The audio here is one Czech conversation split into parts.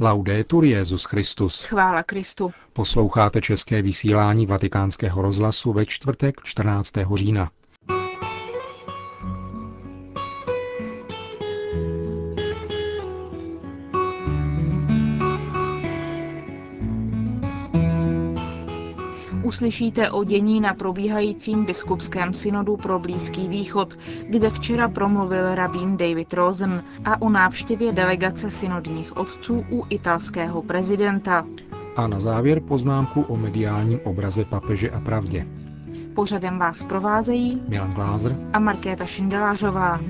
Laudetur Jezus Christus. Chvála Kristu. Posloucháte české vysílání Vatikánského rozhlasu ve čtvrtek 14. října. Uslyšíte o dění na probíhajícím biskupském synodu pro Blízký východ, kde včera promluvil rabín David Rosen a o návštěvě delegace synodních otců u italského prezidenta. A na závěr poznámku o mediálním obraze papeže a pravdě. Pořadem vás provázejí Milan Glázer a Markéta Šindelářová.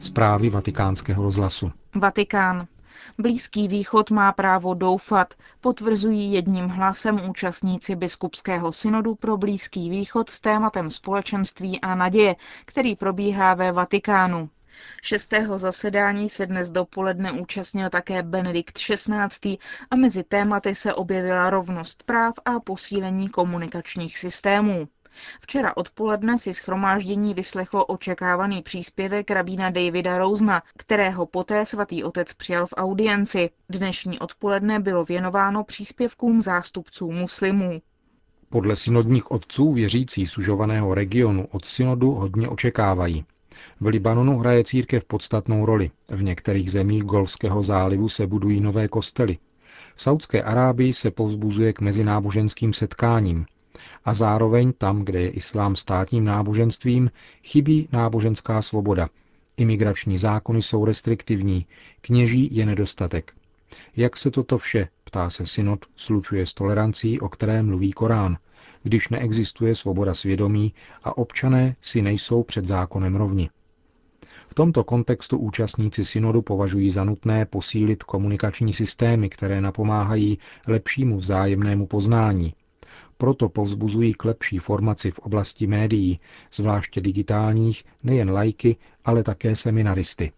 Zprávy vatikánského rozhlasu. Vatikán. Blízký východ má právo doufat, potvrzují jedním hlasem účastníci biskupského synodu pro Blízký východ s tématem společenství a naděje, který probíhá ve Vatikánu. Šestého zasedání se dnes dopoledne účastnil také Benedikt XVI. a mezi tématy se objevila rovnost práv a posílení komunikačních systémů. Včera odpoledne si schromáždění vyslechlo očekávaný příspěvek rabína Davida Rousna, kterého poté svatý otec přijal v audienci. Dnešní odpoledne bylo věnováno příspěvkům zástupců muslimů. Podle synodních otců věřící sužovaného regionu od synodu hodně očekávají. V Libanonu hraje církev podstatnou roli. V některých zemích Golfského zálivu se budují nové kostely. V Saudské Arábii se povzbuzuje k mezináboženským setkáním a zároveň tam, kde je islám státním náboženstvím, chybí náboženská svoboda. Imigrační zákony jsou restriktivní, kněží je nedostatek. Jak se toto vše, ptá se synod, slučuje s tolerancí, o které mluví Korán, když neexistuje svoboda svědomí a občané si nejsou před zákonem rovni. V tomto kontextu účastníci synodu považují za nutné posílit komunikační systémy, které napomáhají lepšímu vzájemnému poznání, proto povzbuzují k lepší formaci v oblasti médií, zvláště digitálních, nejen lajky, ale také seminaristy.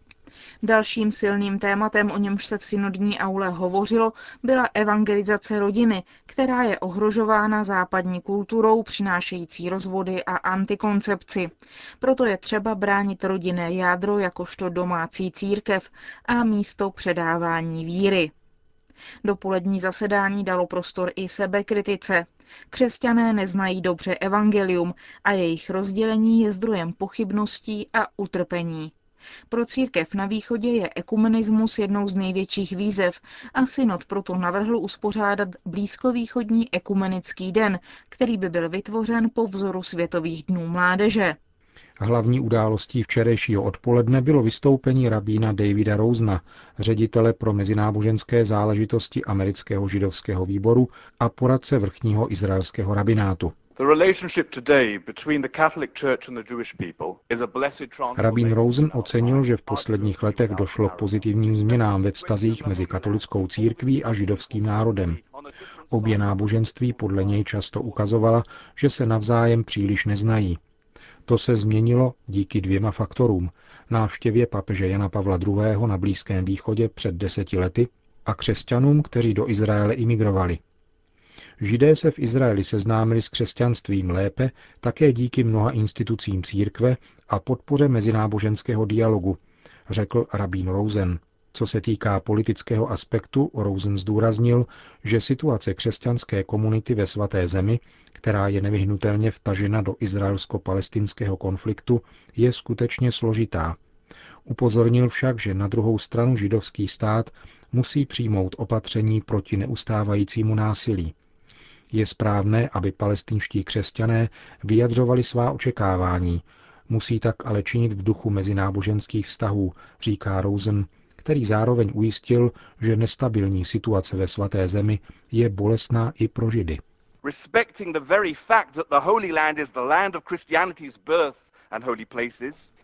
Dalším silným tématem, o němž se v synodní aule hovořilo, byla evangelizace rodiny, která je ohrožována západní kulturou přinášející rozvody a antikoncepci. Proto je třeba bránit rodinné jádro jakožto domácí církev a místo předávání víry. Dopolední zasedání dalo prostor i sebekritice. Křesťané neznají dobře evangelium a jejich rozdělení je zdrojem pochybností a utrpení. Pro církev na východě je ekumenismus jednou z největších výzev a synod proto navrhl uspořádat blízkovýchodní ekumenický den, který by byl vytvořen po vzoru Světových dnů mládeže. Hlavní událostí včerejšího odpoledne bylo vystoupení rabína Davida Rousna, ředitele pro mezináboženské záležitosti amerického židovského výboru a poradce vrchního izraelského rabinátu. Rabín Rosen ocenil, že v posledních letech došlo k pozitivním změnám ve vztazích mezi katolickou církví a židovským národem. Obě náboženství podle něj často ukazovala, že se navzájem příliš neznají. To se změnilo díky dvěma faktorům. Návštěvě papeže Jana Pavla II. na Blízkém východě před deseti lety a křesťanům, kteří do Izraele imigrovali. Židé se v Izraeli seznámili s křesťanstvím lépe také díky mnoha institucím církve a podpoře mezináboženského dialogu, řekl rabín Rosen. Co se týká politického aspektu, Rosen zdůraznil, že situace křesťanské komunity ve svaté zemi, která je nevyhnutelně vtažena do izraelsko-palestinského konfliktu, je skutečně složitá. Upozornil však, že na druhou stranu židovský stát musí přijmout opatření proti neustávajícímu násilí. Je správné, aby palestinští křesťané vyjadřovali svá očekávání, musí tak ale činit v duchu mezináboženských vztahů, říká Rosen, který zároveň ujistil, že nestabilní situace ve svaté zemi je bolestná i pro Židy.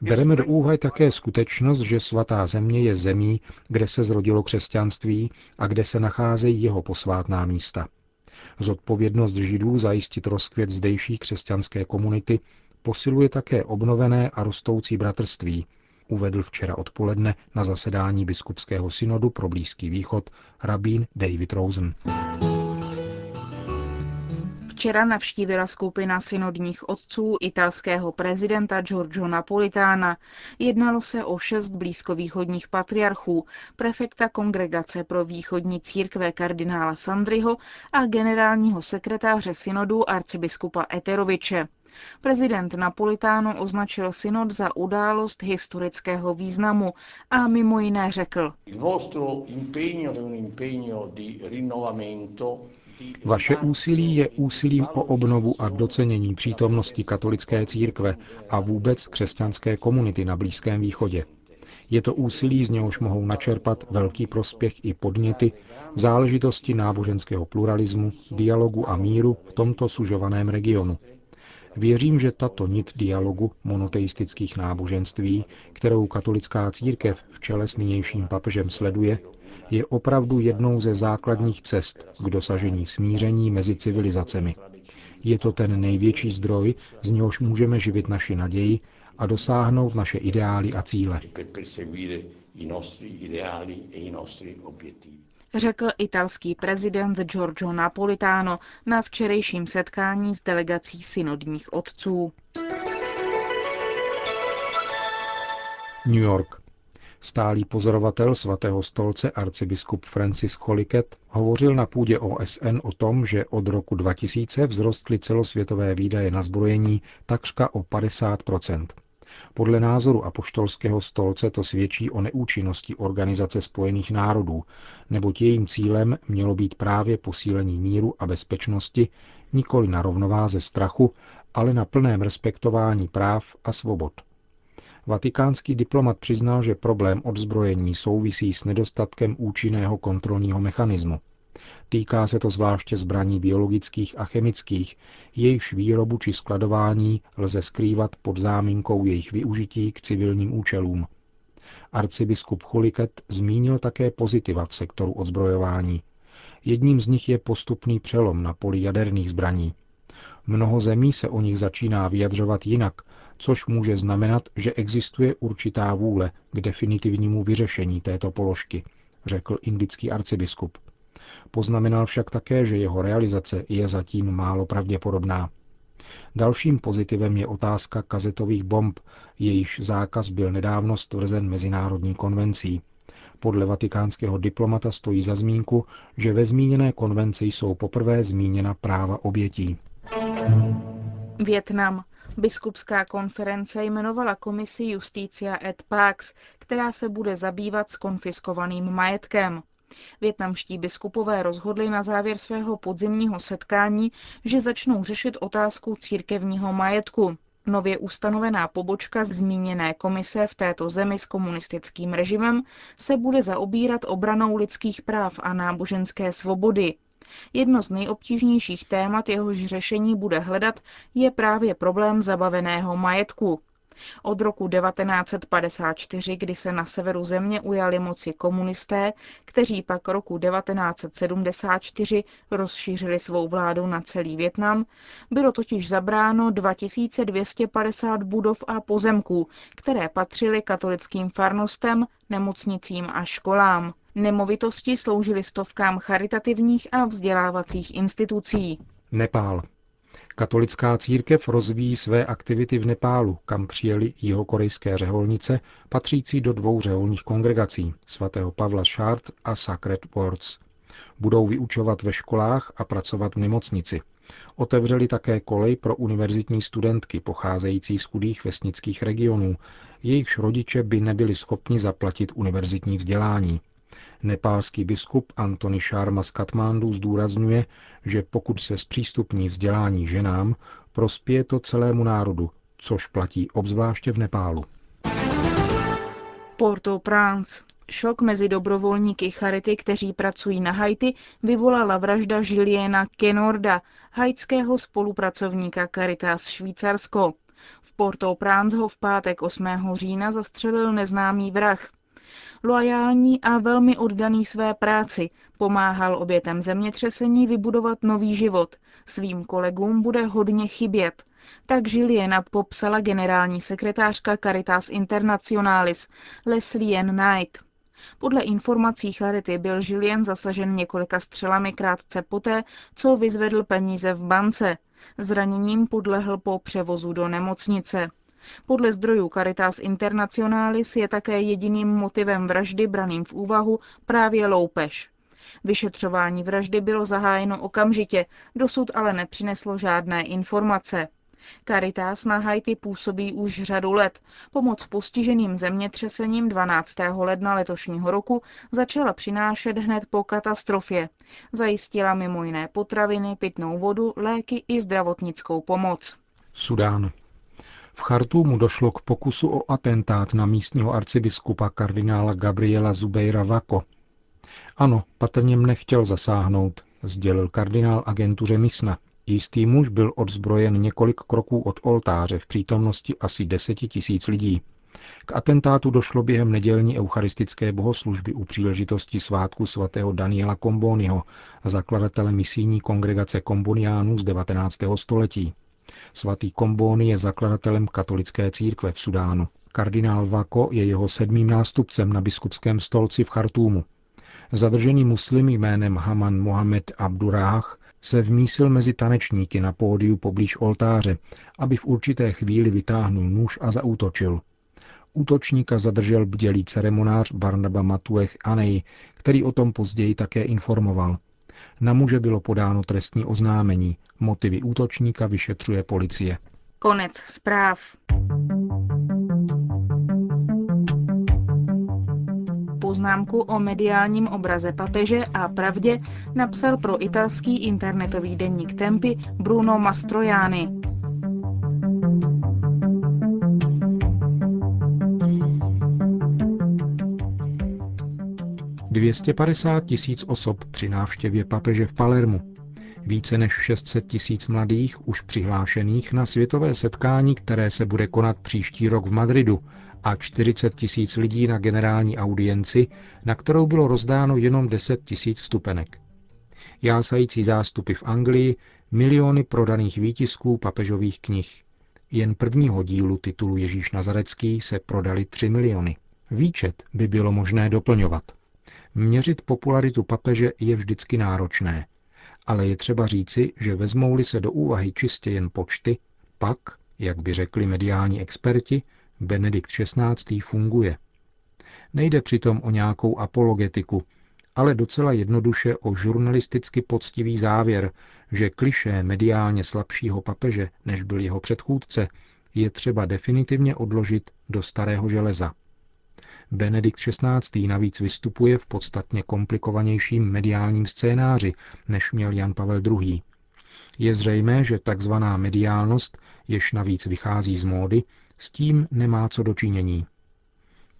Bereme do úvahy také skutečnost, že svatá země je zemí, kde se zrodilo křesťanství a kde se nacházejí jeho posvátná místa. Zodpovědnost Židů zajistit rozkvět zdejší křesťanské komunity posiluje také obnovené a rostoucí bratrství, uvedl včera odpoledne na zasedání biskupského synodu pro Blízký východ rabín David Rosen. Včera navštívila skupina synodních otců italského prezidenta Giorgio Napolitána. Jednalo se o šest blízkovýchodních patriarchů, prefekta Kongregace pro východní církve kardinála Sandriho a generálního sekretáře synodu arcibiskupa Eteroviče. Prezident Napolitáno označil synod za událost historického významu a mimo jiné řekl. Vaše úsilí je úsilím o obnovu a docenění přítomnosti katolické církve a vůbec křesťanské komunity na Blízkém východě. Je to úsilí, z něhož mohou načerpat velký prospěch i podněty v záležitosti náboženského pluralismu, dialogu a míru v tomto sužovaném regionu. Věřím, že tato nit dialogu monoteistických náboženství, kterou katolická církev v čele s nynějším papežem sleduje, je opravdu jednou ze základních cest k dosažení smíření mezi civilizacemi. Je to ten největší zdroj, z něhož můžeme živit naši naději a dosáhnout naše ideály a cíle. Řekl italský prezident Giorgio Napolitano na včerejším setkání s delegací synodních otců. New York. Stálý pozorovatel svatého stolce arcibiskup Francis Choliket hovořil na půdě OSN o tom, že od roku 2000 vzrostly celosvětové výdaje na zbrojení takřka o 50 podle názoru apoštolského stolce to svědčí o neúčinnosti Organizace spojených národů, neboť jejím cílem mělo být právě posílení míru a bezpečnosti nikoli na rovnováze strachu, ale na plném respektování práv a svobod. Vatikánský diplomat přiznal, že problém odzbrojení souvisí s nedostatkem účinného kontrolního mechanismu. Týká se to zvláště zbraní biologických a chemických, jejichž výrobu či skladování lze skrývat pod záminkou jejich využití k civilním účelům. Arcibiskup Chuliket zmínil také pozitiva v sektoru odzbrojování. Jedním z nich je postupný přelom na poli jaderných zbraní. Mnoho zemí se o nich začíná vyjadřovat jinak, což může znamenat, že existuje určitá vůle k definitivnímu vyřešení této položky, řekl indický arcibiskup. Poznamenal však také, že jeho realizace je zatím málo pravděpodobná. Dalším pozitivem je otázka kazetových bomb, jejíž zákaz byl nedávno stvrzen Mezinárodní konvencí. Podle vatikánského diplomata stojí za zmínku, že ve zmíněné konvenci jsou poprvé zmíněna práva obětí. Větnam. Biskupská konference jmenovala komisi Justícia et Pax, která se bude zabývat s konfiskovaným majetkem. Větnamští biskupové rozhodli na závěr svého podzimního setkání, že začnou řešit otázku církevního majetku. Nově ustanovená pobočka zmíněné komise v této zemi s komunistickým režimem se bude zaobírat obranou lidských práv a náboženské svobody. Jedno z nejobtížnějších témat, jehož řešení bude hledat, je právě problém zabaveného majetku. Od roku 1954, kdy se na severu země ujali moci komunisté, kteří pak roku 1974 rozšířili svou vládu na celý Větnam, bylo totiž zabráno 2250 budov a pozemků, které patřily katolickým farnostem, nemocnicím a školám. Nemovitosti sloužily stovkám charitativních a vzdělávacích institucí. Nepál. Katolická církev rozvíjí své aktivity v Nepálu, kam přijeli jihokorejské řeholnice, patřící do dvou řeholních kongregací, svatého Pavla Shard a Sacred Words. Budou vyučovat ve školách a pracovat v nemocnici. Otevřeli také kolej pro univerzitní studentky pocházející z chudých vesnických regionů, jejichž rodiče by nebyli schopni zaplatit univerzitní vzdělání. Nepálský biskup Antony Sharma z Katmandu zdůrazňuje, že pokud se zpřístupní vzdělání ženám, prospěje to celému národu, což platí obzvláště v Nepálu. Port-au-Prince. Šok mezi dobrovolníky Charity, kteří pracují na Haiti, vyvolala vražda Juliena Kenorda, haitského spolupracovníka Caritas Švýcarsko. V Port-au-Prince ho v pátek 8. října zastřelil neznámý vrah. Loajální a velmi oddaný své práci pomáhal obětem zemětřesení vybudovat nový život. Svým kolegům bude hodně chybět. Tak Juliena popsala generální sekretářka Caritas Internationalis Leslie Knight. Podle informací Charity byl Julien zasažen několika střelami krátce poté, co vyzvedl peníze v bance. Zraněním podlehl po převozu do nemocnice. Podle zdrojů Caritas Internationalis je také jediným motivem vraždy braným v úvahu právě loupež. Vyšetřování vraždy bylo zahájeno okamžitě, dosud ale nepřineslo žádné informace. Caritas na Haiti působí už řadu let. Pomoc postiženým zemětřesením 12. ledna letošního roku začala přinášet hned po katastrofě. Zajistila mimo jiné potraviny, pitnou vodu, léky i zdravotnickou pomoc. Sudán. V Chartumu došlo k pokusu o atentát na místního arcibiskupa kardinála Gabriela Zubeira Vako. Ano, patrně mne chtěl zasáhnout, sdělil kardinál agentuře Misna. Jistý muž byl odzbrojen několik kroků od oltáře v přítomnosti asi deseti tisíc lidí. K atentátu došlo během nedělní eucharistické bohoslužby u příležitosti svátku svatého Daniela Komboniho, zakladatele misijní kongregace komboniánů z 19. století. Svatý Kombóny je zakladatelem katolické církve v Sudánu. Kardinál Vako je jeho sedmým nástupcem na biskupském stolci v Chartúmu. Zadržený muslim jménem Haman Mohamed Abdurách se vmísil mezi tanečníky na pódiu poblíž oltáře, aby v určité chvíli vytáhnul nůž a zaútočil. Útočníka zadržel bdělý ceremonář Barnaba Matuech Anej, který o tom později také informoval. Na muže bylo podáno trestní oznámení. Motivy útočníka vyšetřuje policie. Konec zpráv. poznámku o mediálním obraze papeže a pravdě napsal pro italský internetový denník Tempy Bruno Mastroianni. Dvěstě padesát tisíc osob při návštěvě papeže v Palermu. Více než 600 tisíc mladých už přihlášených na světové setkání, které se bude konat příští rok v Madridu a 40 tisíc lidí na generální audienci, na kterou bylo rozdáno jenom 10 tisíc vstupenek. Jásající zástupy v Anglii, miliony prodaných výtisků papežových knih. Jen prvního dílu titulu Ježíš Nazarecký se prodali 3 miliony. Výčet by bylo možné doplňovat. Měřit popularitu papeže je vždycky náročné, ale je třeba říci, že vezmou-li se do úvahy čistě jen počty, pak, jak by řekli mediální experti, Benedikt XVI. funguje. Nejde přitom o nějakou apologetiku, ale docela jednoduše o žurnalisticky poctivý závěr, že kliše mediálně slabšího papeže, než byl jeho předchůdce, je třeba definitivně odložit do starého železa. Benedikt XVI. navíc vystupuje v podstatně komplikovanějším mediálním scénáři, než měl Jan Pavel II. Je zřejmé, že tzv. mediálnost, jež navíc vychází z módy, s tím nemá co dočinění.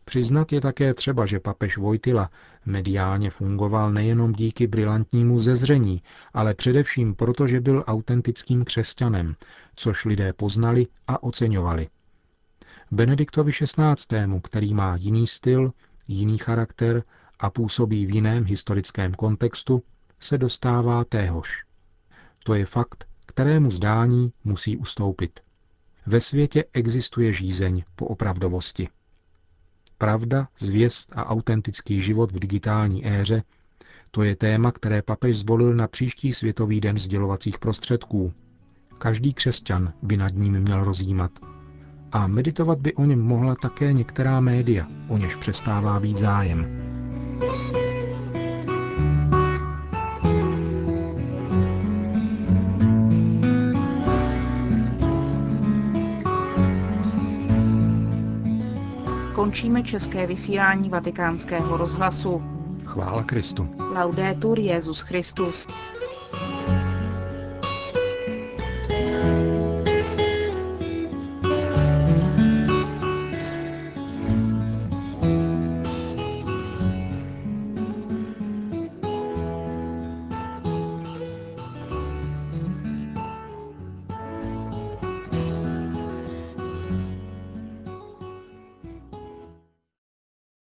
Přiznat je také třeba, že papež Vojtila mediálně fungoval nejenom díky brilantnímu zezření, ale především proto, že byl autentickým křesťanem, což lidé poznali a oceňovali. Benediktovi XVI., který má jiný styl, jiný charakter a působí v jiném historickém kontextu, se dostává téhož. To je fakt, kterému zdání musí ustoupit. Ve světě existuje žízeň po opravdovosti. Pravda, zvěst a autentický život v digitální éře to je téma, které papež zvolil na příští Světový den sdělovacích prostředků. Každý křesťan by nad ním měl rozjímat. A meditovat by o něm mohla také některá média, o něž přestává být zájem. končíme české vysílání vatikánského rozhlasu. Chvála Kristu. Laudetur Jezus Christus.